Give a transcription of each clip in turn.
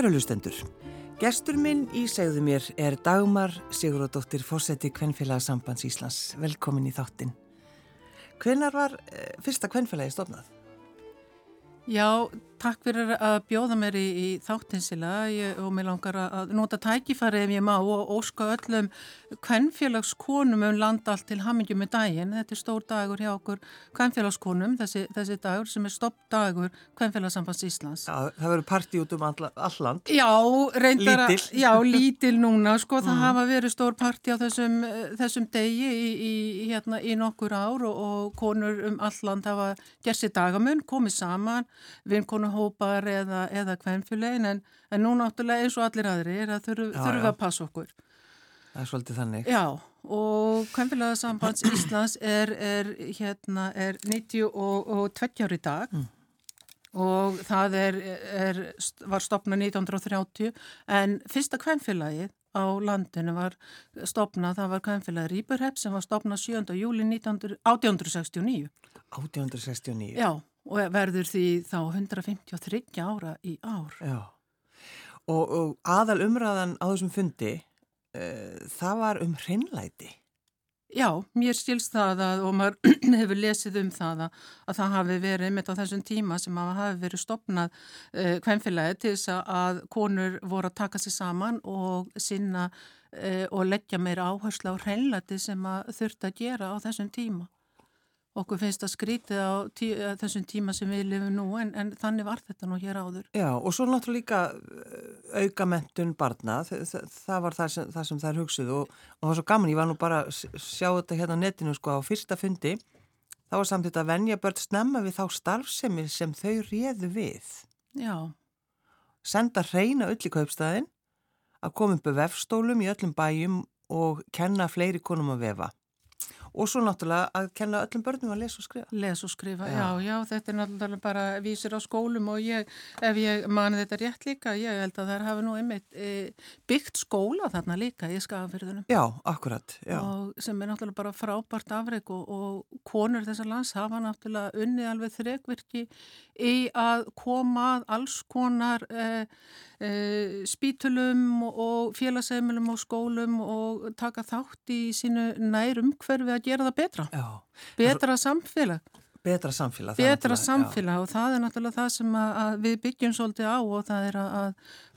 Kæru lustendur, gestur minn í segðu mér er Dagmar Siguradóttir Fósetti Kvenfélagsambands Íslands. Velkomin í þáttinn. Hvenar var eh, fyrsta kvenfélagi stofnað? Já, takk fyrir að bjóða mér í, í þáttinsila og mér langar að nota tækifæri ef ég má og óska öllum kvennfélagskonum um landa allt til hamingjum með daginn. Þetta er stór dagur hjá okkur kvennfélagskonum, þessi, þessi dagur sem er stopp dagur kvennfélagsambands Íslands. Já, það verður parti út um alland. Já, reyndar að, lítil. já, lítil núna, sko, það mm. hafa verið stór parti á þessum, þessum degi í, í, hérna, í nokkur ár og, og konur um alland hafa gert sér dagamun, komið saman, vinkonuhópar eða, eða kvennfélagin en, en nú náttúrulega eins og allir aðri er að þurfu, Já, þurfu já. að passa okkur. Það er svolítið þannig. Já, og kvennfélagsambands Íslands er, er, hérna, er 92 ári dag og það er, er, var stopnað 1930 en fyrsta kvennfélagið á landinu var stopnað, það var kvennfélagið Rýburhepp sem var stopnað 7. júli 1900 1869. 1869. Já, og verður því þá 153 ára í ár. Já. Og, og aðal umræðan á þessum fundi, uh, það var um hreinlæti. Já, mér skilst það að, og maður hefur lesið um það að, að það hafi verið einmitt á þessum tíma sem hafi verið stopnað uh, kvennfélagi til þess að konur voru að taka sér saman og sinna uh, og leggja meira áherslu á hreinlæti sem að þurfti að gera á þessum tíma. Okkur finnst að skrítið á tí, uh, þessum tíma sem við lifum nú en, en þannig var þetta nú hér áður. Já, og svo náttúrulega líka uh, aukamentun barna, það, það, það var það sem, það sem þær hugsuðu og, og það var svo gaman, ég var nú bara að sjá þetta hérna á netinu sko á fyrsta fundi, þá var samt þetta að venja börn snemma við þá starfsemi sem þau réðu við. Já, Senda hreina öll í kaupstæðin, að koma upp með vefstólum í öllum bæjum og kenna fleiri konum að vefa. Og svo náttúrulega að kenna öllum börnum að lesa og skrifa. les og skrifa, Já. já. já, þetta er náttúrulega bara vísir á skólum og ég, ef ég mani þetta rétt líka, ég held að þær hafi nú einmitt e, byggt skóla þarna líka í skafafyrðunum Já, akkurat, já. og sem er náttúrulega bara frábært afreg og, og konur þessar lands hafa náttúrulega unnið alveg þrekvirki í að koma að alls konar e, e, spítulum og félagsheimilum og skólum og taka þátt í sínu nærum hverfi að gera það betra, Já, betra samfélag betra samfélag. betra samfélag og það er náttúrulega það sem að, að við byggjum svolítið á og það er að, að,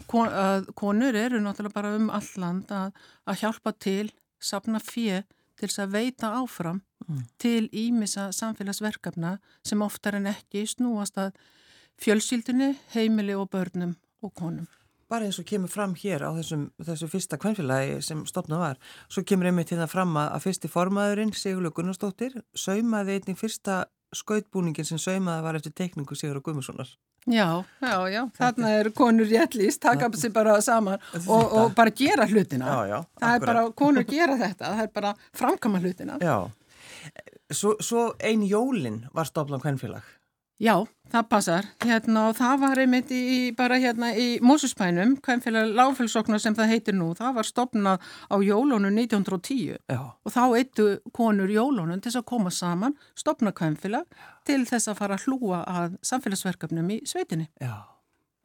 kon- að konur eru náttúrulega bara um alland að, að hjálpa til, sapna fjö til þess að veita áfram Mm. til ímissa samfélagsverkefna sem oftar en ekki snúast að fjölskyldunni, heimili og börnum og konum. Bara eins og kemur fram hér á þessum, þessu fyrsta kvenfélagi sem stopnað var, svo kemur einmitt hérna fram að, að fyrsti formaðurinn, Sigurlaug Gunnarsdóttir, saumaði einnig fyrsta skautbúningin sem saumaði var eftir teikningu Sigur og Gummarssonar. Já, já, já, þarna er konur réttlýst, taka sér bara saman og, og bara gera hlutina. Já, já, Það er bara, konur gera þetta, það er bara framkama hlutina. Já, svo, svo ein jólin var stopnað kvenfélag. Já, það passar. Hérna, og það var einmitt í, bara hérna í Mósuspænum, kvennfélag lágfélsoknar sem það heitir nú, það var stopnað á jólunum 1910 Já, og þá eittu konur jólunum til þess að koma saman, stopna kvennfélag til þess að fara að hlúa að samfélagsverkefnum í sveitinni. já.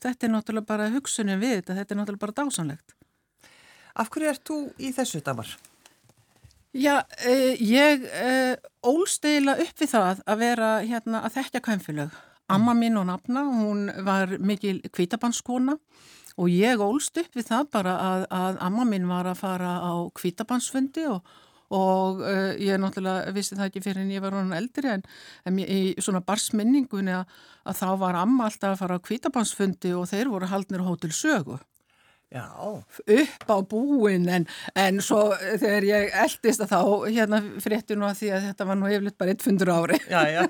Þetta er náttúrulega bara hugsunin við þetta, þetta er náttúrulega bara dásanlegt. Af hverju ert þú í þessu damar? Já, uh, ég uh, ólst eiginlega upp við það að vera hérna að þekkja kvæmfélög. Amma mín og nafna, hún var mikil kvítabannskona og ég ólst upp við það bara að, að amma mín var að fara á kvítabannsfundi og, og uh, ég náttúrulega vissi það ekki fyrir en ég var hún eldri en, en í svona barsminningunni að, að þá var amma alltaf að fara á kvítabannsfundi og þeir voru haldnir á hótel sögu Já, upp á búin en, en svo þegar ég eldist að þá hérna frétti nú að því að þetta var nú yfirleitt bara 100 ári já, já.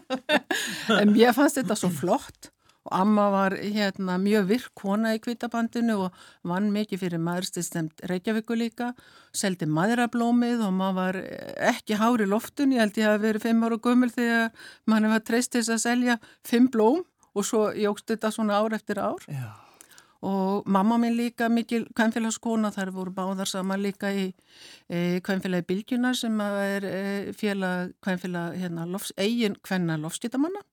en mér fannst þetta svo flott og amma var hérna mjög virk kona í kvítabandinu og vann mikið fyrir maðurstistemt Reykjavíku líka seldi maðurablómið og maður var ekki hári loftun ég held ég hafi verið fimm ára gummul þegar mann var treyst til þess að selja fimm blóm og svo jógst þetta svona ár eftir ár já. Og mamma minn líka mikil kvænfélagskona, þar voru báðar saman líka í e, kvænfélagi Bilgjunar sem er e, félag kvænfélag hérna, lofs, eigin kvenna lofskitamanna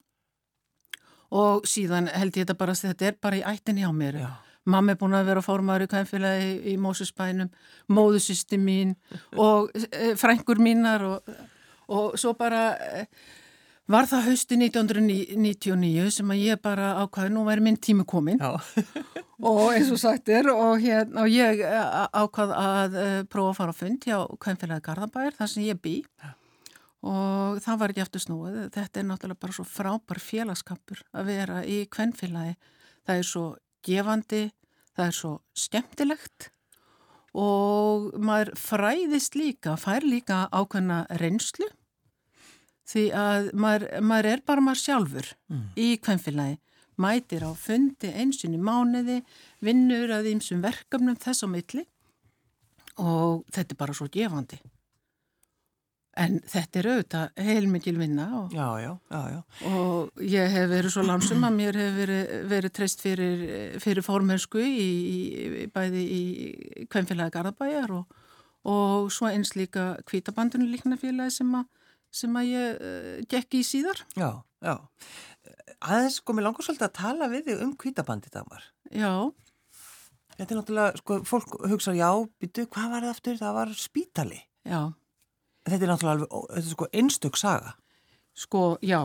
og síðan held ég þetta bara að þetta er bara í ættin hjá mér. Já. mamma er búin að vera formar í kvæmfélagi í, í Mósusbænum, móðusisti mín og e, frængur mínar og, og svo bara e, var það hausti 1999 sem að ég bara ákvaði, nú væri minn tími komin og eins og sagt er og, hérna, og ég ákvaði að e, prófa að fara á fund hjá kvæmfélagi Garðabæir þar sem ég bý. Og það var ekki aftur snúið. Þetta er náttúrulega bara svo frábær félagskapur að vera í kvennfélagi. Það er svo gefandi, það er svo skemmtilegt. Og maður fræðist líka, fær líka ákveðna reynslu því að maður, maður er bara maður sjálfur mm. í kvennfélagi. Mætir á fundi einsin í mánuði, vinnur að ímsum verkefnum þess á milli og þetta er bara svo gefandi. En þetta er auðvitað heilmikil vinna og, já, já, já, og ég hef verið svo lansum að mér hef verið, verið treyst fyrir, fyrir í, bæði í Kvennfélagi Garðabæjar og, og svo eins líka kvítabandinu líknafélagi sem, sem að ég uh, gekk í síðar. Já, já. Aðeins sko, mér langar svolítið að tala við þig um kvítabandi dagmar. Já. Þetta er náttúrulega, sko, fólk hugsa, já, býtu, hvað var það aftur? Það var spítali. Já. Þetta er náttúrulega alveg, þetta er sko einstök saga. Sko, já,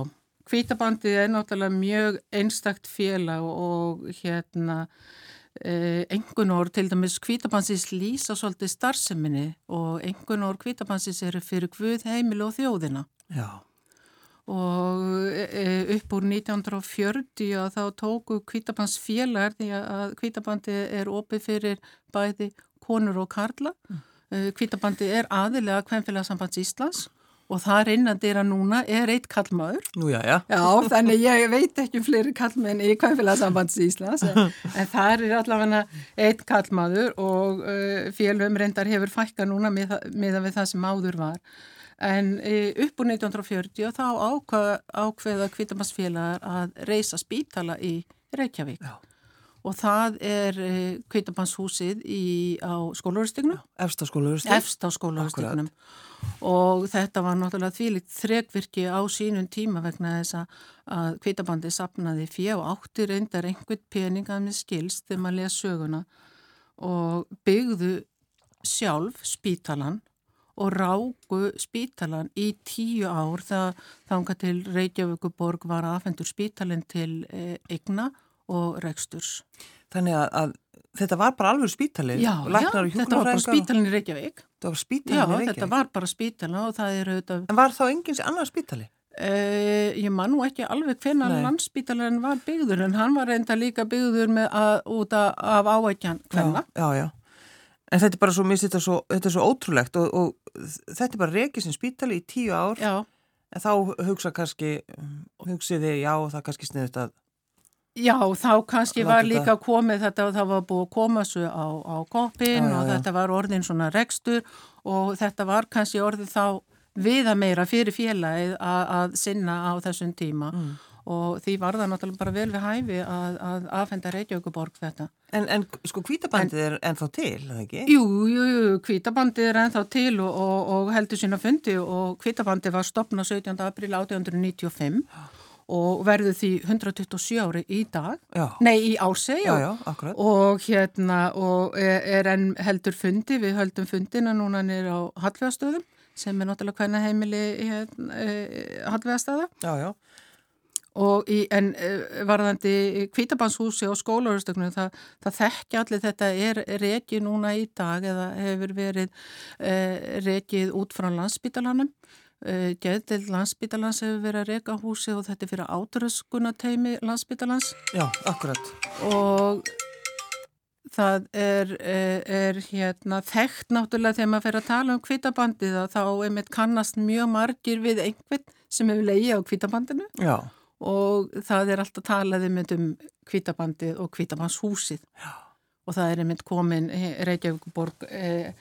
kvítabandið er náttúrulega mjög einstakt félag og hérna eh, engun orð, til dæmis kvítabansins lýsa svolítið starfseminni og engun orð kvítabansins eru fyrir Guð, heimil og þjóðina. Já. Og e, upp úr 1940 að þá tóku kvítabansfélagar því að kvítabandið er opið fyrir bæði konur og karla. Mm Kvítabandi er aðilega Kvenfélagsambands Íslands og það reynandir að núna er eitt kallmaður. Nú já, já. Já, þannig ég veit ekki um fleiri kallmenn í Kvenfélagsambands Íslands en, en það er allavega eitt kallmaður og uh, félögum reyndar hefur fækka núna með, með við það sem áður var. En upp úr 1940 þá ákveða, Kvítabandsfélagar að reysa spítala í Reykjavík. Já og það er á skólauristygnum. Efst á skólauristygnum. Efst á skólauristygnum og þetta var náttúrulega þvílikt þregvirki á sínum tíma vegna þess að kveitabandi sapnaði og átti reyndar einhvern peningað með skilst þegar maður lega söguna og byggðu sjálf spítalan og ráku spítalan í tíu ár það þánga til Reykjavíkuborg var aðfendur spítalin til eigna og reksturs. Þannig að, að þetta var bara alveg spítalið? Já, já þetta var bara spítalin í Reykjavík. Þetta var spítalin í Reykjavík? Já, þetta var bara spítalin og það er auðvitað... En var þá engins annar spítali? Uh, ég man nú ekki alveg hvenar landsspítalin var byggður en hann var reynda líka byggður með að, út af áækjan hvenna. Já, já, já. En þetta er bara svo, minnst þetta svo, þetta er svo ótrúlegt og, og þetta er bara reykið sem spítali í tíu ár. Já. En þá hugsa kannski, hugsiði já, það kannski sniðist að Já, þá kannski var líka komið þetta og það var búið að koma svo á, á koppin já, já, og þetta var orðin svona rekstur og þetta var kannski orðið þá viða meira fyrir félagið að, sinna á þessum tíma mm. og því var það náttúrulega bara vel við hæfi að, að aðfenda Reykjavíkuborg þetta. En, en sko kvítabandið er ennþá til, eða ekki? Jú, jú, jú, kvítabandið er ennþá til og, og, og heldur sína fundi og kvítabandið var stopnað 17. april 1895 og og verður því 127 ári í dag, já. nei í árseg og, hérna og er, er enn heldur fundi, við höldum fundina núna nýra á Hallvegastöðum sem er náttúrulega hvernig heimili hérna, e, Hallvegastöða og í, en e, varðandi kvítabanshúsi og skólaurustöknum það, það þekkja allir þetta er reikið núna í dag eða hefur verið e, reikið út frá landsbytalanum Eh, Geðdeild landsbítalans hefur verið að reyka húsi og þetta er fyrir átröskuna teimi landsbítalans. Já, akkurat. Og það er, er, er hérna þekkt náttúrulega þegar maður fer að tala um kvítabandið að þá er mitt kannast mjög margir við einhvern sem hefur leiði á kvítabandinu. Já. Og það er alltaf mynd um kvítabandið og kvítabandshúsið. Já og það er einmitt komin Reykjavíkuborg eh,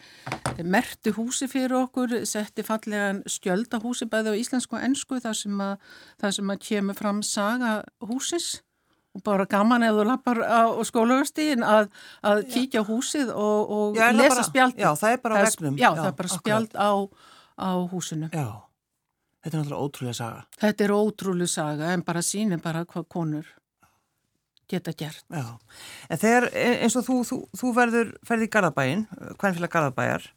mertu húsi fyrir okkur, setti fallegan skjöldahúsi bæði á íslensku og ennsku þar sem að, þar sem að kemur fram saga húsis og bara gaman eða lappar á skólaugustíðin að, að kíkja húsið og, og já, lesa spjald Já, það er bara vegnum Já, það er bara spjald á, á húsinu. Já, þetta er náttúrulega ótrúlega saga. Þetta er ótrúlega saga en bara sínir bara hvað konur geta gert. Já, en þegar e, eins og þú, þú, þú verður ferði í Garðabæin, hvernfélag Garðabæjar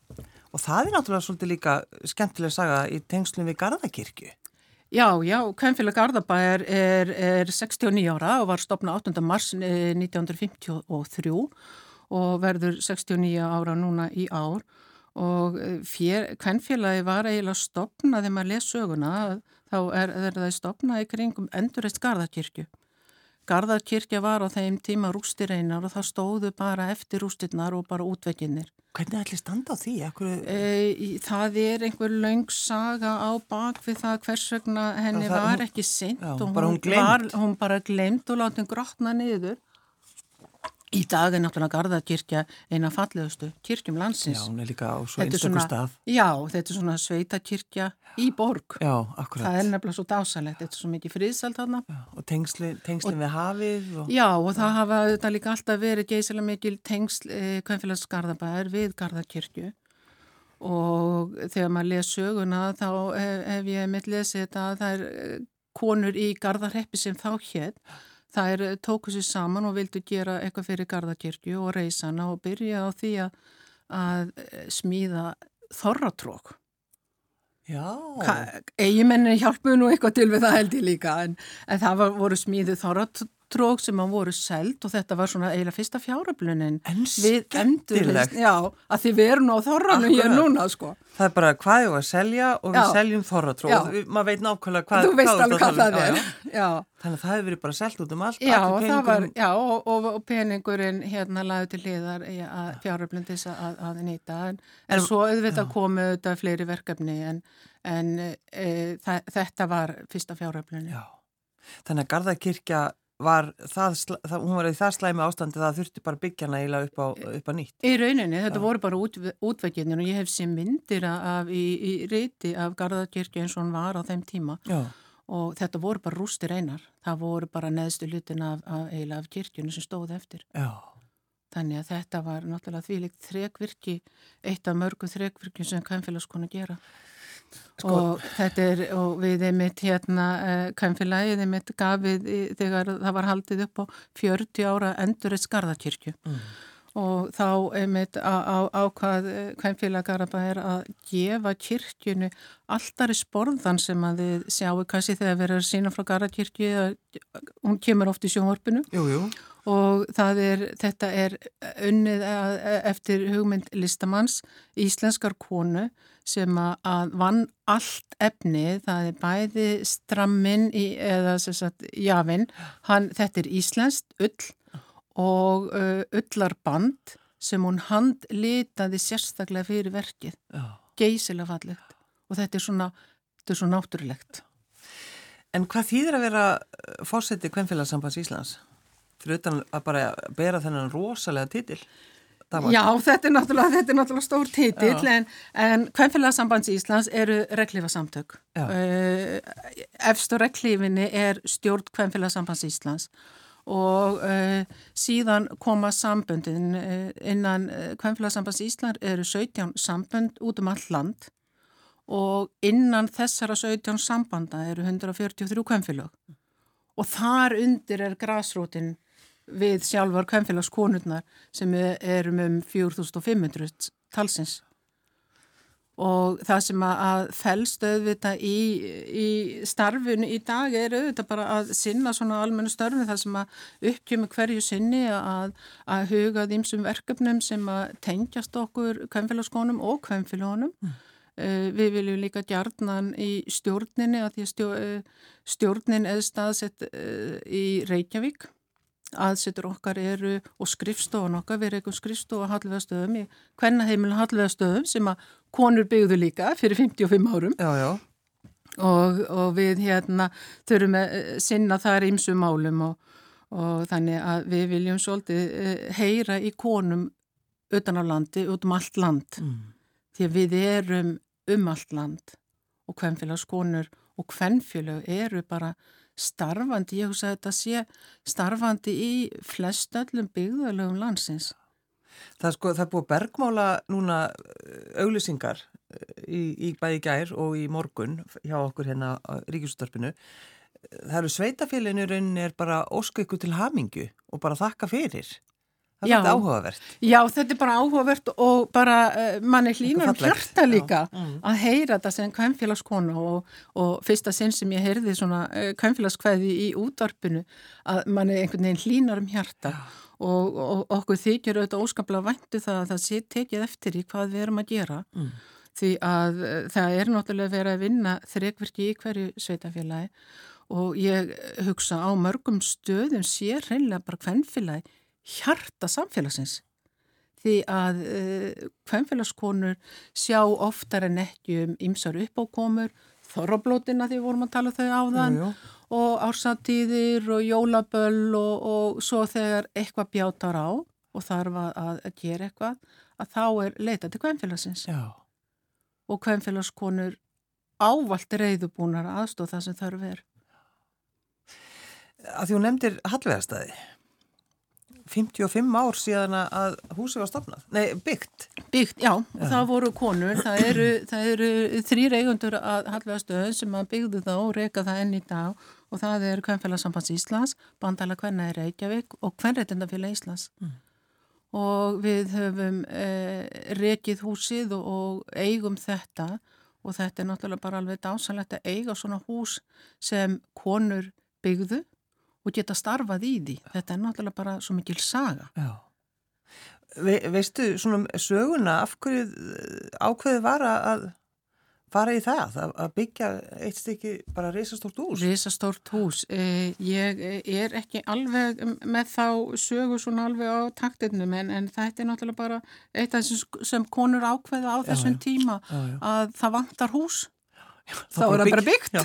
og það er náttúrulega svolítið líka skemmtilega saga í tengslum við Garðakirkju. Já, já, hvernfélag Garðabæjar er, er 69 ára og var stopnað 8. mars 1953 og verður 69 ára núna í ár og hvernfélagi var eiginlega stopnað þegar maður les söguna þá er, er það stopnað í kringum endurist Garðakirkju. Garðarkirkja var á þeim tíma rústireinar og það stóðu bara eftir rústirnar og bara útvekinnir. Hvernig ætli standa á því? E, það er einhver laungsaga á bakvið það hvers vegna henni það, var ekki sint og hún, hún, var, hún bara glemt og láti hún grotna niður Í dag er náttúrulega Garðarkirkja eina fallegustu kirkjum landsins. Já, hún er líka á svo einstaklega stað. Já, þetta er svona sveitakirkja í borg. Já, akkurat. Það er nefnilega svo dásalett, þetta er svo mikið friðsalt þarna. Og tengslinn tengsli við hafið. Og... Já, og það hafa þetta líka alltaf verið geysilega mikil tengsl eh, Kvæmfélags Garðabæðar við Garðarkirkju og þegar maður les söguna þá hef, hef ég mitt lesið þetta að það er eh, konur í Garðarheppi sem þá hér Það er tóku sér saman og vildu gera eitthvað fyrir Garðakirkju og reysana og byrja á því að, að eh, smíða þorratrók. Já. Egimenni hjálpuðu nú eitthvað til við það held ég líka en, en það var, voru smíðu þorratrók trók sem að voru seld og þetta var svona eiginlega fyrsta fjáröflunin. En skemmtilegt. já, að því við erum á þorranum hér núna sko. Það er bara hvað ég var að selja og við já. seljum þorratrók og maður veit nákvæmlega hvað veist alveg hvað það er. já. þannig að það hefur verið bara selgt út um allt. Já, var, og, og, og peningurinn hérna laði til liðar fjáröflun til þess að, að nýta. En, en, en svo auðvitað komu auðvitað fleiri verkefni en, en e, það, þetta var fyrsta fjáröflun Þannig að Garðakirkja var það, það, hún var í það slæmi ástandi það þurfti bara byggja hana eiginlega upp á, upp á nýtt. Í rauninni, þetta Já. voru bara út, útveginir og ég hef sér myndir af í, í reyti af Garðakirkja eins og hún var á þeim tíma Já. og þetta voru bara rústir einar. Það voru bara neðstu lutin af, af eiginlega af kirkjunni sem stóði eftir. Já. Þannig að þetta var náttúrulega þvílegt þrekvirki, eitt af mörgu þrekvirkjum sem kæmfélagskonu gera. Sko. og þetta er, og við einmitt hérna, uh, kæmfélagið einmitt gafið í, þegar það var haldið upp á 40 ára endurist Garðakirkju mm. og þá einmitt ákvað á, kæmfélag Garðabæðir að gefa kirkjunu alltaf í sporðan sem að þið sjáu kannski þegar við erum sína frá Garðakirkju hún kemur oft í sjónvarpinu Jújú og er, þetta er unnið eftir hugmynd listamanns íslenskar konu sem að vann allt efni, það er bæði strammin í, eða sem sagt jafinn, hann, þetta er íslenskt ull og uh, ullarband sem hún handlitaði sérstaklega fyrir verkið, geysilega fallegt. Og þetta er svona, þetta er svona náttúrulegt. En hvað þýðir að vera fórsetið Kvenfélagsambands Íslands? Fyrir utan að bara bera þennan rosalega titil. Já, þetta er náttúrulega, þetta er náttúrulega stór titill en, en Kvennfélagsambands Íslands eru reglífasamtök uh, efst og reglífinni er stjórn Kvennfélagsambands Íslands og uh, síðan koma samböndin uh, innan Kvennfélagsambands Íslands eru 17 sambönd út um all land og innan þessara 17 sambanda eru 143 kvennfélag og þar undir er grásrótin við sjálfar kvenfélagskonurnar sem erum um 4500 talsins. Og það sem að fælst auðvitað í, í starfun í dag er auðvitað bara að sinna svona almennu störfum það sem að uppkjömu hverju sinni að, að huga þým sem verkefnum sem að tengjast okkur kvenfélagskonum og kvenfélagunum mm. uh, við viljum líka djarnan í stjórninni að því að uh, stjórnin eða staðsett uh, í Reykjavík aðsettur okkar eru og skrifstofan okkar, við erum eitthvað skrifstofa hallveðastöðum í hvernaheimilin hallveðastöðum sem að konur byggðu líka fyrir 55 árum já, já. Og, og við hérna þurfum að eh, sinna þar ímsu málum og, og þannig að við viljum svolítið eh, heyra í konum utan á landi, út um allt land mm. því að við erum um allt land og hvernfélagskonur og hvernfélag eru bara starfandi, ég hugsa að þetta sé starfandi í flest öllum byggðalögum landsins. Það er sko, það er búið bergmála núna eh, auglýsingar eh, í, í bæði gær og í morgun hjá okkur hérna á Ríkjústarpinu það eru sveitafélinu rauninni er bara óska ykkur til hamingu og bara þakka fyrir. Það er Já. áhugavert. Já, þetta er bara áhugavert og bara uh, manni hlýnar um fallegt. hjarta líka Já, mm. að heyra þetta sem kvennfélagskona og, og fyrsta sinn sem ég heyrði svona uh, kvennfélagskveði í útvarpinu að manni einhvern veginn hlýnar um hjarta og, og okkur þykir auðvitað óskaplega væntu það að það sé tekið eftir í hvað við erum að gera Mm. því að uh, það er náttúrulega verið að vinna þrekvirki í hverju sveitafélagi og ég hugsa á mörgum stöðum sé hreinlega bara kvennfélagi hjarta samfélagsins því að uh, kvennfélagskonur sjá oftar en ekki um ymsar uppákomur, þorrablótina því við vorum að tala þau áðan Jú, jú. og ársatíðir og jólaböll og, og svo þegar eitthvað bjátar á og þarf að, að gera eitthvað að þá er leita til kvennfélagsins Já. og kvennfélagskonur ávalt reyðubúnar aðstóð það sem þarf er. Að því hún nefndir Hallvegarstaði. 55 ár síðan að húsi var stopnað. Nei, byggt. Byggt, já, já. það voru konur, það eru, það eru þrýr eigundur að halvvegastöðun sem að byggðu þá og reyka það enn í dag og það er Kvennfélagsambands Íslands, Bandala Kvenna í Reykjavík og Kvennreitendafélag Íslands. Mm. Og við höfum eh, reykið húsið og, og eigum þetta og þetta er náttúrulega bara alveg dásanlegt að eiga svona hús sem konur byggðu og geta starfað í því. Þetta er náttúrulega bara svo mikil saga. Já. Ve veistu svona söguna af hverju eh, ákveði var að fara í það, að, byggja eitt stykki bara risastórt hús? Risastórt hús. Eh, Ég er ekki alveg með þá sögu svona alveg á taktinnum en, en þetta er náttúrulega bara eitt af þessum sem konur ákveða á þessum já. tíma Já, já. að það vantar hús. Þá Þá er það bara byggt. Já,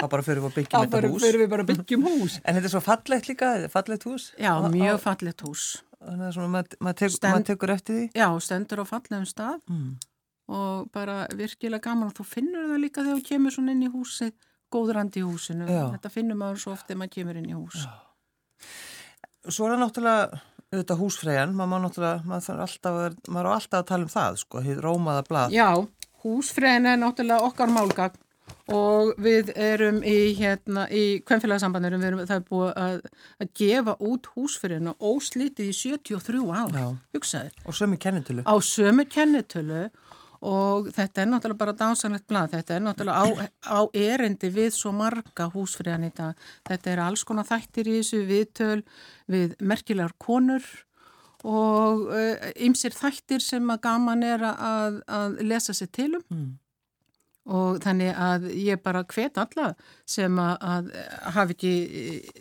þá bara fyrir við að byggja Þá þetta hús. fyrir við bara að byggjum hús. En þetta er svo fallegt líka, fallegt hús. Já, mjög á- fallegt hús. Maður mað tek, mað tekur eftir því. Já, stendur á fallegum stað Mm. og bara virkilega gaman og þú finnur það líka þegar þú kemur svona inn í húsið, góðrandi í húsinu. Já. Þetta finnur maður svo oft þegar maður kemur inn í hús. Svo er það náttúrulega, auðvitað húsfreyjan, maður, má náttúrulega, maður, þarf alltaf, að- maður á alltaf að tala um það, sko, hér rómaða blað. Já, húsfræðin er náttúrulega okkar málgagn og við erum í, hérna, í kvennfélagsambandurum, við erum það er búið að, að gefa út húsfræðina óslítið í 73 ár, Já. hugsaður, Og sömu kennitölu. á sömu kennitölu og þetta er náttúrulega bara dásanlegt blað, þetta er náttúrulega á, á erindi við svo marga húsfræðan í dag, þetta er alls konar þættir í þessu viðtöl við merkilegar konur og ymsir þættir sem að gaman er að, að lesa sér til um Mm. og þannig að ég bara hvet alla sem að, að hafi ekki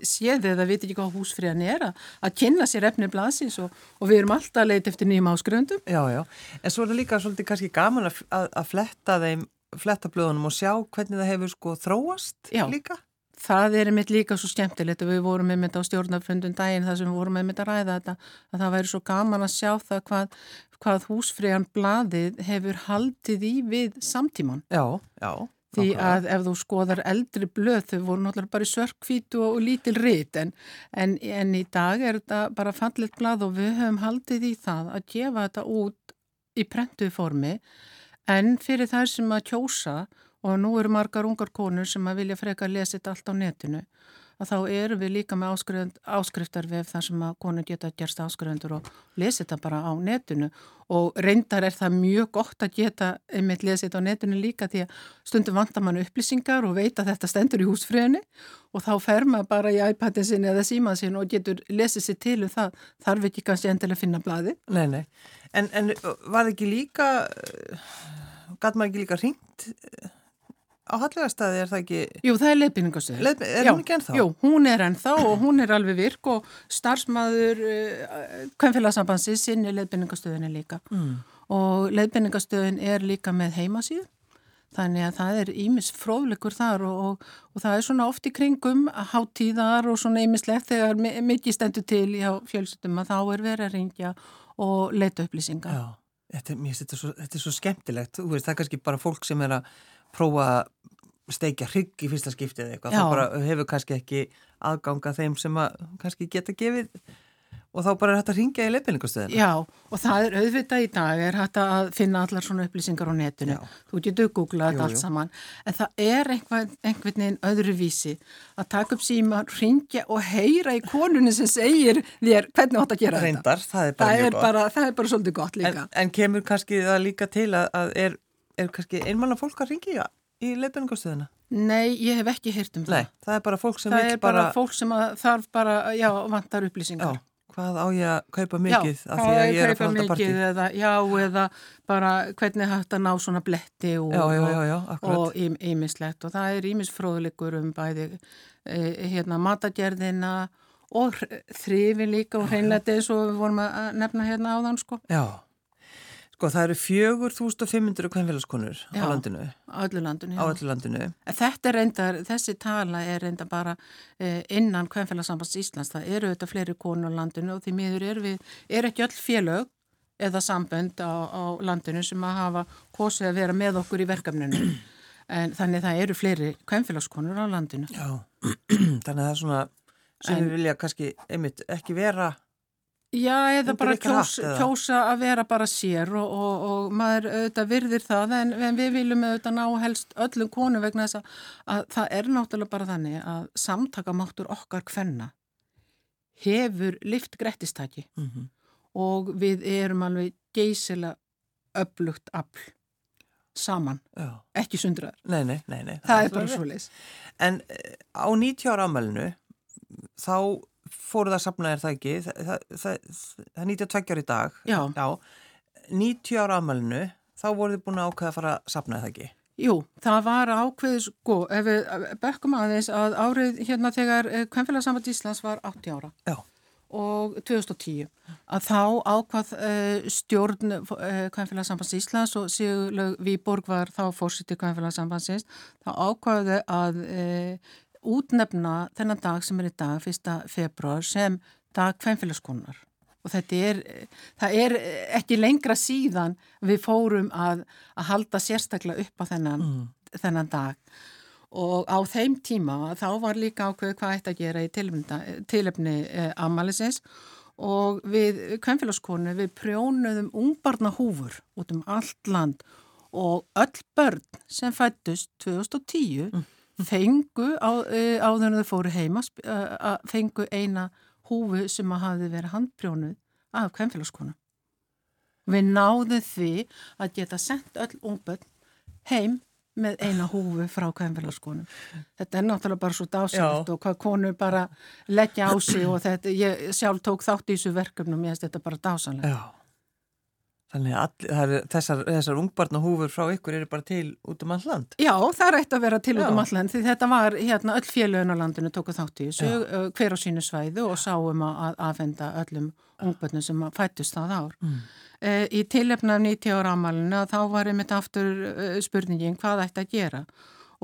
séð eða viti ekki hvað húsfríðan er að, að kynna sér efni blaðsins og, og við erum alltaf að leita eftir nýjum áskröndum. Já, já. En svo er það líka svolítið kannski gaman að, að, að fletta þeim, fletta blöðunum og sjá hvernig það hefur sko þróast Já. líka. Það er einmitt líka svo skemmtilegt og við vorum einmitt á stjórnarfundum daginn þar sem við vorum einmitt að ræða þetta að það væri svo gaman að sjá það hvað, hvað húsfríðan blaðið hefur haldið í við samtíman. Já, já. Því að ef þú skoðar eldri blöð, þau voru náttúrulega bara í sörkvítu og, lítil rit en, en, en í dag er þetta bara fallit blað og við höfum haldið í það að gefa þetta út í prentuð formi en fyrir þær sem að kjósa og nú eru margar ungar konur sem að vilja freka að lesa þetta allt á netinu að þá erum við líka með áskriftarvef þar sem að konur geta gerst áskrifendur og lesa þetta bara á netinu og reyndar er það mjög gott að geta einmitt lesa þetta á netinu líka því að stundum vantar mann upplýsingar og veit að þetta stendur í húsfriðinni og þá fer maður bara í iPadin sinni eða símað sinni og getur lesið sér til um það þarf ekki kannski endilega að finna blaði. Nei, nei. En, en var ekki líka, gæt maður ekki líka ringt á Hallvegarstaði, er það ekki, Jú, það er leiðbynningastöður. leið, er Já, hún ekki ennþá? Jú, hún er ennþá og hún er alveg virk og starfsmæður uh, kvennfélagsambansi sinni leiðbynningastöðinni líka Mm. og leiðbynningastöðin er líka með heimasíð þannig að það er ímis fróðleikur þar og, og, og það er svona oft í kringum hátíðar og svona ímislegt þegar mi- mikið stendur til hjá fjölsundum að þá er verið að ringja og leita upplýsinga. Já, þetta, er- þetta, svo, þetta er svo skemmtilegt, veist, það er kannski bara fólk sem er að prófa að steikja hrygg í fyrsta skiptið eða eitthvað, Já. það bara hefur kannski ekki aðganga þeim sem að kannski geta gefið og þá bara er hægt að ringja í leifbeiningastöðina. Já, og það er auðvitað í dag, er hægt að finna allar svona upplýsingar á netinu. Já. Þú getur googlað Jú, allt jú. saman. En það er einhvern, einhvern veginn öðru vísi að taka upp síma, ringja og heyra í konunni sem segir þér hvernig átt að gera þetta. Reyndar, það er bara Það mjög er gott. bara, það er bara svolítið gott líka. En, en kemur kannski það líka til að, að er, er kannski einmanna fólk að ringja í leifbeiningastöðina? Nei, ég hef ekki heyrt um Nei, það. það er bara fólk sem Það bara, bara, fólk sem að, þarf bara, já, vantar já, upplýsingar. hvað á ég að kaupa mikið já, af því að ég er að fara að partí. eða, já, eða bara hvernig hægt að ná svona bletti og, Já, já, já, já, og ímislegt og það er ímisfróðleikur um bæði e, hérna matagerðina og þrifin líka og hreinlega eins og við vorum að nefna hérna áðan sko, Já, sko það eru 4500 kvenfélagskonur á landinu, á öllu landinu. á já. öllu landinu. En Þetta er reyndar, þessi tala er reyndar bara eh, innan Kvenfélagsambands Íslands. Það eru þetta fleiri konur á landinu og því miður er við, er ekki öll félög eða sambönd á, á landinu sem að hafa kosið að vera með okkur í verkefninu. En þannig það eru fleiri kvenfélagskonur á landinu. Já, þannig að það er svona sem við vilja kannski einmitt ekki vera Já, eða bara kjósa, kjósa að vera bara sér og, og, og maður auðvitað virðir það en, en við viljum auðvitað ná helst öllum konu vegna þess að, að það er náttúrulega bara þannig að samtakamáttur okkar kvenna hefur lift grettistaki mm -hmm. og við erum alveg geysilega öflugt afl saman, Já, ekki sundraðar. nei, nei, nei, nei Það er náttúrulega bara svo leis. En eh, á 90 ára ámælinu þá fóru það safnaðir það ekki, það, það, það, er 92 ára í dag. Já. 90 ára ámælinu þá voru þið búin að ákveða að fara að safnaði það ekki. Jú, það var ákveðið sko, ef við bekkum aðeins að árið hérna þegar Kvenfélagsamband Íslands var 80 ára Já. og 2010 að þá ákvað uh, stjórn uh, Kvenfélagsambands Íslands og Sigurlaug Víborg var þá fórsiti Kvenfélagsambandsins þá ákvaði að uh, útnefna þennan dag sem er í dag, 1. februar, sem dag Kvenfélagskonnar og þetta er, það er ekki lengra síðan við fórum að, að halda sérstaklega upp á þennan, þennan dag. Og á þeim tíma þá var líka ákveð hvað ætti að gera í tilefni eh, amalisins og við kvenfélagskonu við prjónuðum ungbarna húfur út um allt land. Og öll börn sem fættust 2010 fengu á, uh, áður en þau fóru heima að fengu eina húfu sem að hafi verið handprjónuð af kvenfélagskonu. Við náðum því að geta sendt öll ungbönn heim með eina húfu frá kvenfélagskonu. Þetta er náttúrulega bara svo dásalegt og hvað konur bara leggja á sig og þetta, ég sjálf tók þátt í þessu verkefnum, ég veist þetta bara dásalegt. Já. Þannig að all, er, þessar, þessar ungbarna húfur frá ykkur eru bara til út um all land. Já, það rætti að vera til út um Já. allan því þetta var, hérna, öll félögin á landinu tóku þátt í þessu, Já. hver á sínu svæðu og sáum að að afhenda öllum ungbönnum sem fættust það ár. Mm. Uh, í tilefna af 90 ára amalinu þá var einmitt aftur spurningin hvað ætti að gera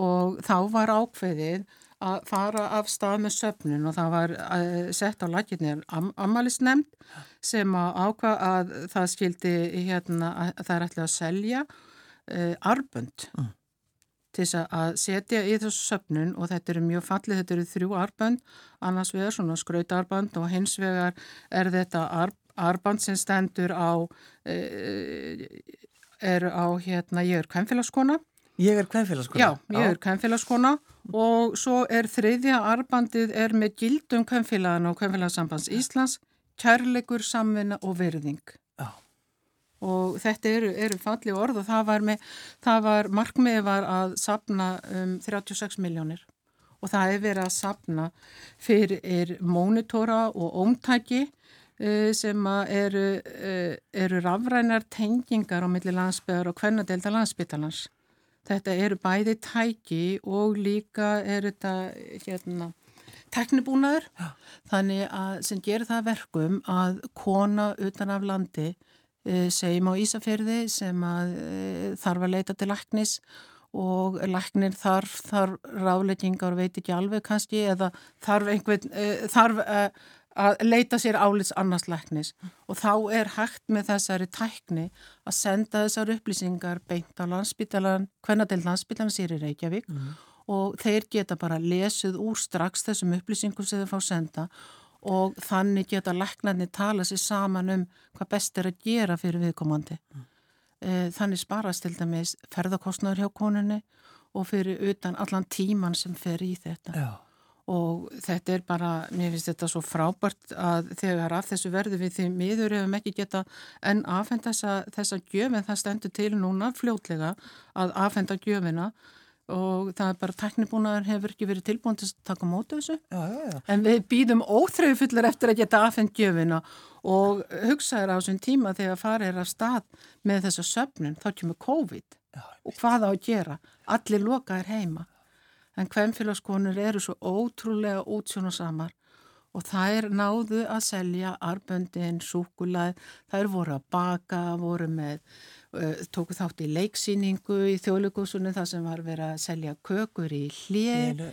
og þá var ákveðið að fara af stað með söfnun og það var uh, sett á lakirnir am amalisnemnd sem að ákvað að það skildi hérna að það er ætlið að selja uh, arbönd Mm. til þess að- setja í þessu söfnun og þetta eru mjög fallið, þetta eru þrjú arbönd, annars vegar svona skrautarband og hins vegar er þetta ar arband sem stendur á, uh, er á hérna, ég er kvenfélagskona, Ég er kvenfélagskona. já, ég er kvenfélagskona og svo er þriðja arbandið er með gildum kvenfélagana og kvenfélagsambands Íslands, kærleikur, samvinna og verðing Já. og þetta eru, eru falli orð og það var, með, það var markmiði var að sapna um 36 miljónir og það er verið að sapna fyrir mónitora og ómtæki uh, sem eru, uh, eru rafrænar tengingar á milli landsbyðar og hvernadelda landsbytalans. Þetta eru bæði tæki og líka er þetta hérna teknibúnaður þannig að sem gerir það verkum að kona utan af landi e, segjum á Ísafjörði sem að e, þarf að leita til læknis og læknir þarf, þarf ráleikingar veit ekki alveg kannski eða þarf einhvern, e, þarf að leita sér álits annars læknis og þá er hægt með þessari tækni að senda þessar upplýsingar beint á landsbytalan, hvenna til landsbytalan sér í Reykjavík og þeir geta bara lesið úr strax þessum upplýsingum sem þeir fá senda og þannig geta læknarnir tala sér saman um hvað best er að gera fyrir viðkomandi. Mm. Þannig sparast til dæmis ferðarkostnaður hjá konunni og fyrir utan allan tíman sem fer í þetta. Já. Og þetta er bara, mér finnst þetta svo frábært að þegar af þessu verðu við því miður hefum ekki geta enn afhenda þessa, þessa gjöf en það stendur til núna fljótlega að afhenda gjöfina. Og það er bara teknibúnaður hefur ekki verið tilbúin til að taka móta þessu. Já, já, já. en við býðum óþröfu fullir eftir að geta afhengt gjöfina. Og hugsaður á þessum tíma þegar farið er að stað með þessa söfnun þá kemur COVID. Og hvað á að gera? Allir lokaðir heima en hvemfélagskonur eru svo ótrúlega útsjónasamar og þær náðu að selja arböndin, súkulað, þær voru að baka, voru með Eh, tóku þátt í leiksýningu í þjóðleikusunni þar sem var verið að selja kökur í hlið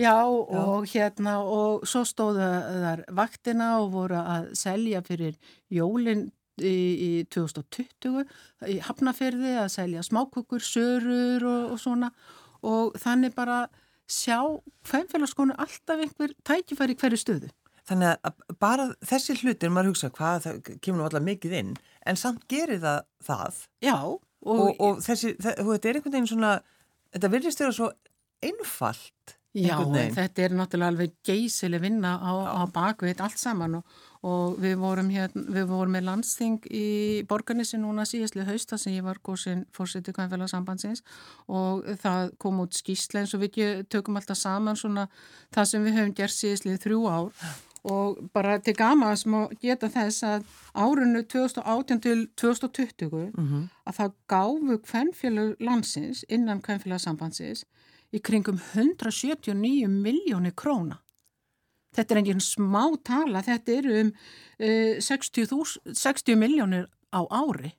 Já, og Já. hérna og svo stóðu þar vaktina og voru að selja fyrir jólinn í, í 2020 í Hafnafyrði að selja smákökur, sörur og, og svona og þannig bara sjá hvernfélagskonu alltaf einhver tækifæri hverju stöðu Þannig að bara þessi hlutir, maður hugsa hvað það kemur nú alltaf mikið inn, en samt gerir það það. Já. Og, og, og þessi, það, þetta er einhvern veginn svona, þetta virðist vera svo einfalt. Já, þetta er náttúrulega alveg geysileg vinna á, á bakveit allt saman og, og við vorum hérna, við vorum með landsting í borgarnissi núna síðastlega hausta sem ég var góðsinn fórsetið kvæmfélagsambandsins og það kom út skýrsle eins og við tökum alltaf saman svona það sem við höfum gert síðastlega þrjú ár og bara til gama sem að geta þess að árunnu 2018 til 2020 mm -hmm. að það gáfu kvennfélag landsins innan kvennfélagsambandsins í kringum 179 miljónir króna. Þetta er enginn smá tala, þetta eru um uh, 60, 60 miljónir á ári.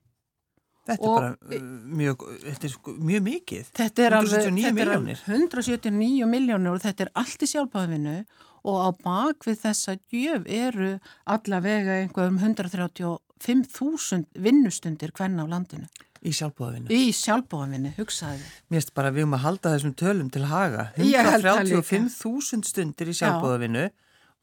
Þetta er bara uh, mjög, þetta er mjög mikið. Þetta er 179 alveg, miljónir. 179 miljónir og þetta er allt í sjálfbáðinu og á bakvið þessa gjöf eru allavega einhverjum 135.000 vinnustundir hvern á landinu. Í sjálfbóðavinnu? Í sjálfbóðavinnu, hugsaði. Mér finnst bara við erum að halda þessum tölum til haga. 135.000 stundir í sjálfbóðavinnu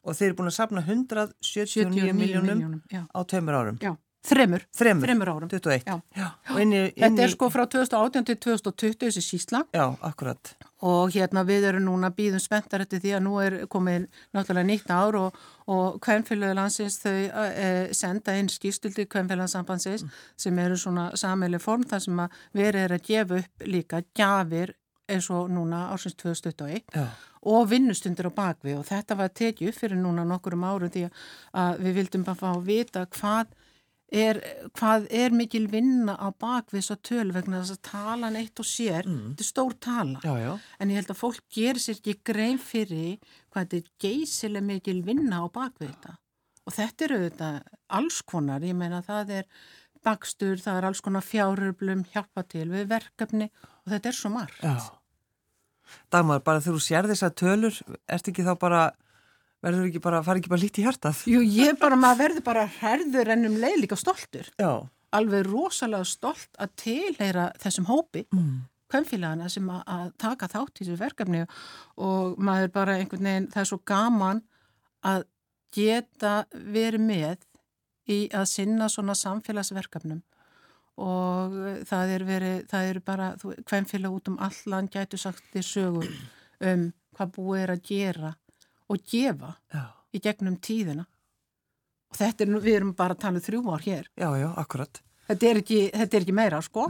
og þeir eru búin að sapna 179 miljónum á tveimur árum. Já. Þremur. Þremur. Þremur árum. 21. Já. Já. Inni, inni... Þetta er sko frá 2018 til 2020 þessi sísla. Já, akkurat. Og hérna við erum núna býðum spenntar eftir því að nú er komið náttúrulega nýtt ár og, og kvennfélögu landsins þau e, senda inn skýstuldi kvennfélagsambansins mm. sem eru svona sammeili form þar sem að verið er að gefa upp líka gjafir eins og núna ársins 2021 Já. Og vinnustundir á bakvi og þetta var tekið upp fyrir núna nokkurum árum því að við vildum bara fá að vita hvað er, hvað er mikil vinna á bakvið svo töl vegna þess að talan eitt og sér, mm. þetta er stór tala. Já, já. en ég held að fólk gerir sér ekki grein fyrir hvað þetta er geysileg mikil vinna á bakvið þetta. Og þetta eru þetta alls konar, ég meina það er bakstur, það er alls konar fjáröflum hjálpa til við verkefni og þetta er svo margt. Já Dagmar, bara þegar þú sér þess að tölur, ert ekki þá bara verður ekki bara, fari ekki bara lítið hjartað? Jú, ég bara, maður verður bara herður ennum leið líka stoltur. Já. Alveg rosalega stolt að tilheyra þessum hópi, mm. kvemmfélagana sem að, að taka þátt í þessu verkefni og maður bara einhvern veginn, það er svo gaman að geta verið með í að sinna svona samfélagsverkefnum og það er verið, það er bara, kvemmfélag út um allan gætu sagt því sögum um hvað búið er að gera og gefa já. í gegnum tíðina. Og þetta er, við erum bara að tala um þrjú ár hér. Já, já, akkurat. Þetta er ekki, þetta er ekki meira, sko.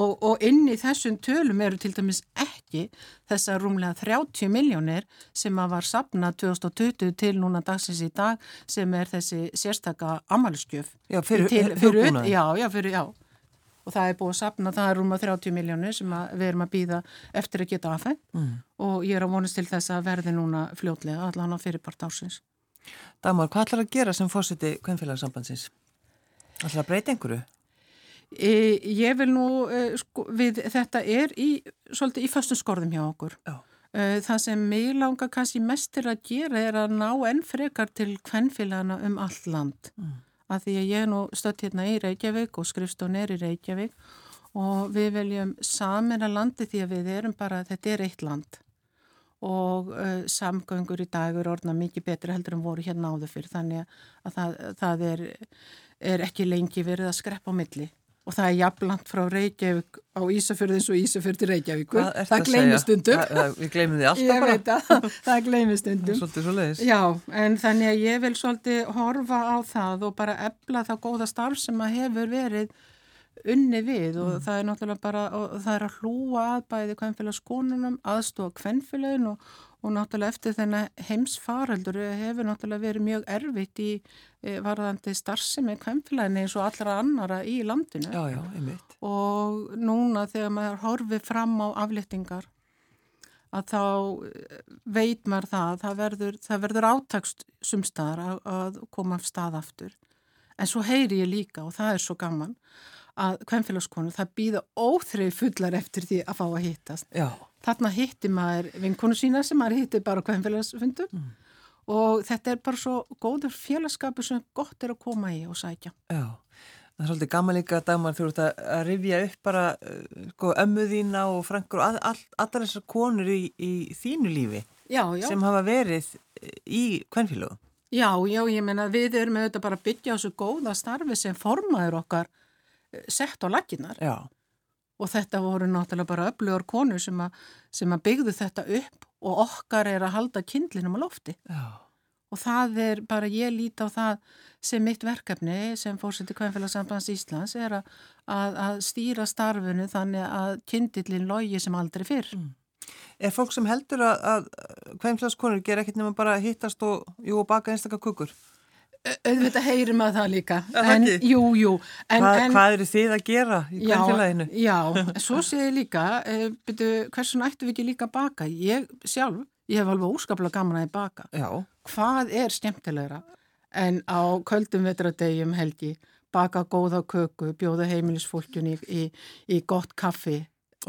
Og, og inn í þessum tölum eru til dæmis ekki þessa rúmlega 30 miljónir sem að var sapnað 2020 til núna dagsins í dag sem er þessi sérstaka amalskjöf Já, fyrir, ut, já, já, fyrir, já og það er búið að sapna, það er rúma 30 miljónir sem við erum að býða eftir að geta aðfenn mm. og ég er að vonast til þess að verði núna fljótlega allan á fyrirpart ásins. Damar, hvað ætlar að gera sem fórsiti kvennfélagsambandsins? ætlar að breyta einhverju? E, ég vil nú, e, sko, við, þetta er í, svolítið í föstum skorðum hjá okkur. Já. E, það sem mig langar kannski mestir að gera er að ná enn frekar til kvennfélagana um allt land. Mm að því að ég er nú stött hérna í Reykjavík og skrifstón er í Reykjavík og við veljum samin að landi því að við erum bara, þetta er eitt land. Og uh, samgöngur í dag eru orðna mikið betri heldur en voru hérna áður fyrir þannig að það, það er, er ekki lengi verið að skreppa á milli og það er jafnlant frá Reykjavík á Ísafjörðins og Ísafjörð til Reykjavík það gleymist stundum. Við gleymum því alltaf veit að það gleymist leiðis já, en þannig að ég vil svolítið horfa á það og bara ebla það góða starf sem að hefur verið unni við og mm. það er náttúrulega bara það er að hlúa að bæði kvennfélagskonunum aðstofa kvennfélagin og, og náttúrulega eftir þennan heimsfaraldur hefur náttúrulega verið mjög erfitt í e, varðandi starfsemi kvennfélagin eins og allra annara í landinu. Já, já, og núna þegar maður horfið fram á aflettingar að þá e, veit maður það það verður, það verður átakst sumstaðar að, að koma af stað aftur. En svo heyri ég líka og það er svo gaman að kvennfélagskonu það býða óþrið fullar eftir því að fá að hittast. Já. Þarna hitti maður vinkonu sína sem maður hitti bara kvennfélagsfundum mm. og þetta er bara svo góður félagskapu sem gott er að koma í og sækja. Já, það er svolítið gaman líka dagmar þú ert að rifja upp bara uh, sko, ömmuðína og frankur og all, all, allar þessar konur í, í þínu lífi já, já. sem hafa verið í kvennfélagum. Já, já, ég menna við erum auðvitað bara að byggja á þessu góða starfi sem formaður okkar sett á laginnar og þetta voru náttúrulega bara öflugur konur sem, a, sem að byggðu þetta upp og okkar er að halda kindlinum á lofti Já. og það er bara ég líti á það sem mitt verkefni sem fórseti Kvæmfélagsambands Íslands er að, að, að stýra starfinu þannig að kindlin logi sem aldrei fyrr. Mm. Er fólk sem heldur að, að Kvæmfélagskonur ger ekkert nema bara hittast og, jú, og baka einstakar kukur? Auðvitað heyrim að það líka. En, jú, jú, en, Hva, en, Hvað eru þið að gera í kvælfélaginu? Já, já, svo sé ég líka e, byrju, hversun ættu við ekki líka að baka? Ég sjálf, ég hef alveg óskaplega gaman að baka. Já. hvað er skemmtilegra en á köldum vetradegjum helgi baka góða köku, bjóða heimilisfólkjunni í, í, í gott kaffi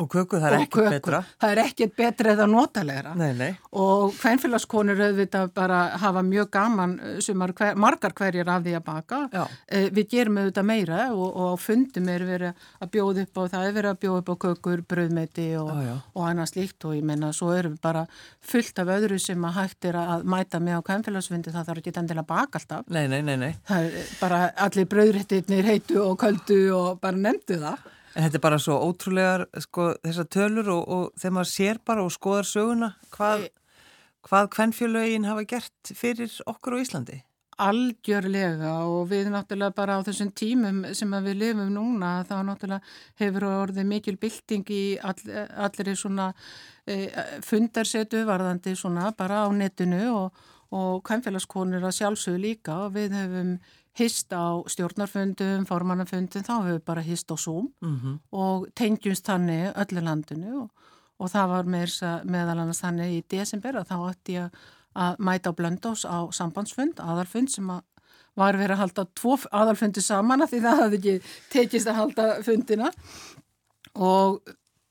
Og köku, það er ekkert betra. Það er ekkert betra eða notalegra. Nei, nei. Og hvernfélagskonur auðvitað bara hafa mjög gaman eh, sumar, hver, margar hverjir af því að baka. Eh, við gerum auðvitað meira og, og fundum er verið að bjóða upp á, það er verið að bjóða upp á kökur, bröðmeti og, og annað slíkt og ég menna svo erum við bara fullt af öðru sem að hægt er að mæta með á hvernfélagsfundi það þarf ekki endilega að baka alltaf. Nei, nei, nei, nei. Það er bara allir bröðrættirnir heitu og köldu og bara nefndu það. En þetta er bara svo ótrúlegar sko, þessar tölur og, og þegar maður sér bara og skoðar söguna hvað, hvað kvennfjölögin hafa gert fyrir okkur á Íslandi? Algjörlega og við náttúrulega bara á þessum tímum sem við lifum núna þá náttúrulega hefur orðið mikil bylting í all, allir svona e, fundarsetu varðandi svona bara á netinu og, og kvennfélagskonur að sjálfsögðu líka og við hefum hist á stjórnarfundum, formannarfundum, þá hefur við bara hist á Zoom mm -hmm. og tengjumst þannig öllu landinu og, og það var meðal annars þannig í desember að þá ætti ég að mæta á Blöndós á sambandsfund, aðalfund sem að var verið að halda tvo aðalfundi saman að því það hafði ekki tekist að halda fundina. Og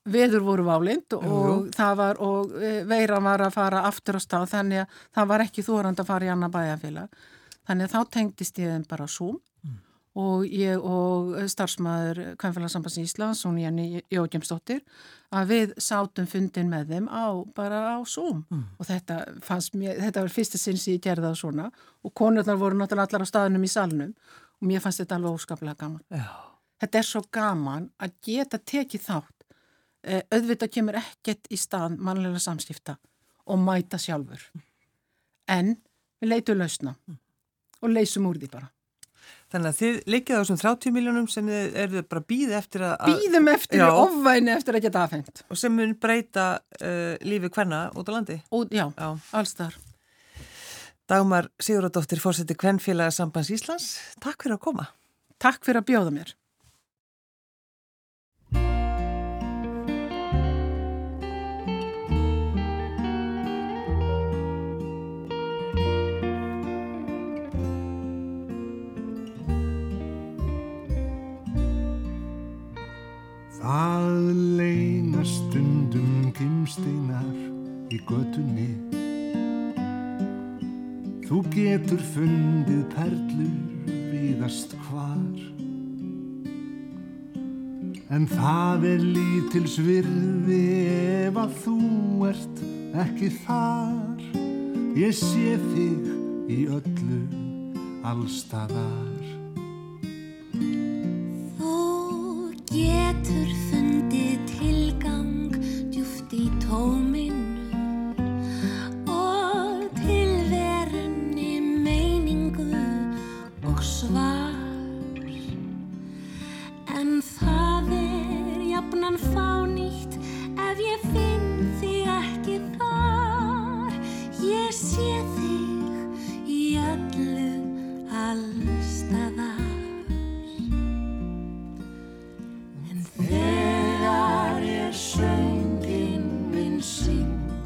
veður voru válind og, var og e, veiran var að fara aftur á stað þannig að það var ekki þórand að fara í annar bæjarfélag Þannig að þá tengdist ég þeim bara Zoom mm. og ég og starfsmæður Kvæmfélagsambands Íslands, hún Jenny Jókjemsdóttir, að við sátum fundin með þeim á, bara á Zoom mm. og þetta fannst mér, þetta var fyrsta sinns ég gerði það svona og konurnar voru náttúrulega allar á staðunum í salnum og mér fannst þetta alveg óskaplega gaman. Já. Þetta er svo gaman að geta tekið þátt, eh, auðvitað kemur ekkert í stað mannlega samskipta og mæta sjálfur, en við leitum lausna. Mm og leysum úr því bara. Þannig að þið likið á þessum 30 miljónum sem þið eru bara býð eftir að... Býðum eftir, ofvæni eftir að geta aðfengt. Og sem mun breyta uh, lífi hvenna út á landi? Út, já, já. allstar. Dagmar Siguradóttir, fórseti Kvennfélaga Sambands Íslands, takk fyrir að koma. Takk fyrir að bjóða mér. gödunni Þú getur fundið perlur viðast hvar. En það er lítils virði ef að þú ert ekki þar. Ég sé þig í öllu allstaðar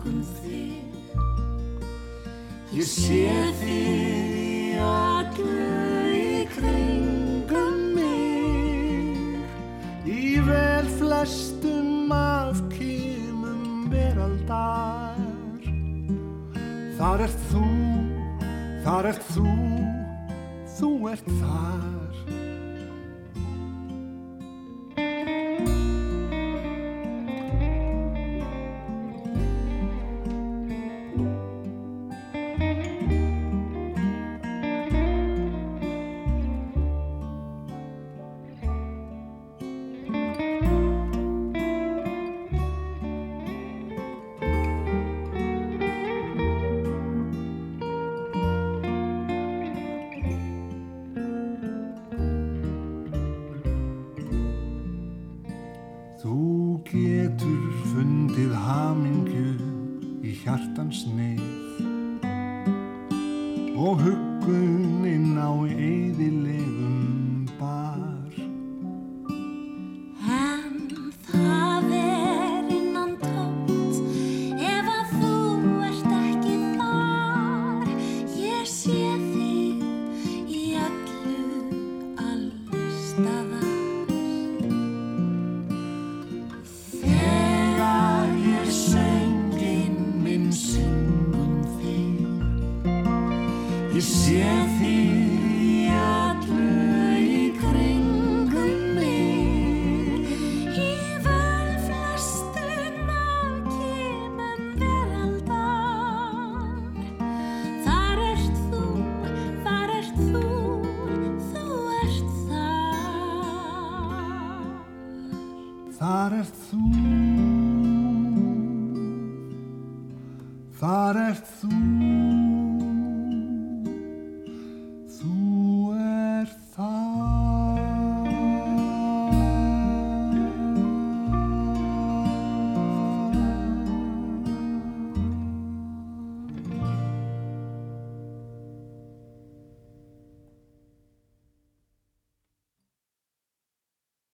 kringum þig Ég sé þig í allu í kringum mig. Í vel flestum afkýmum veraldar. Þar ert þú, þar ert þú, þú ert þar.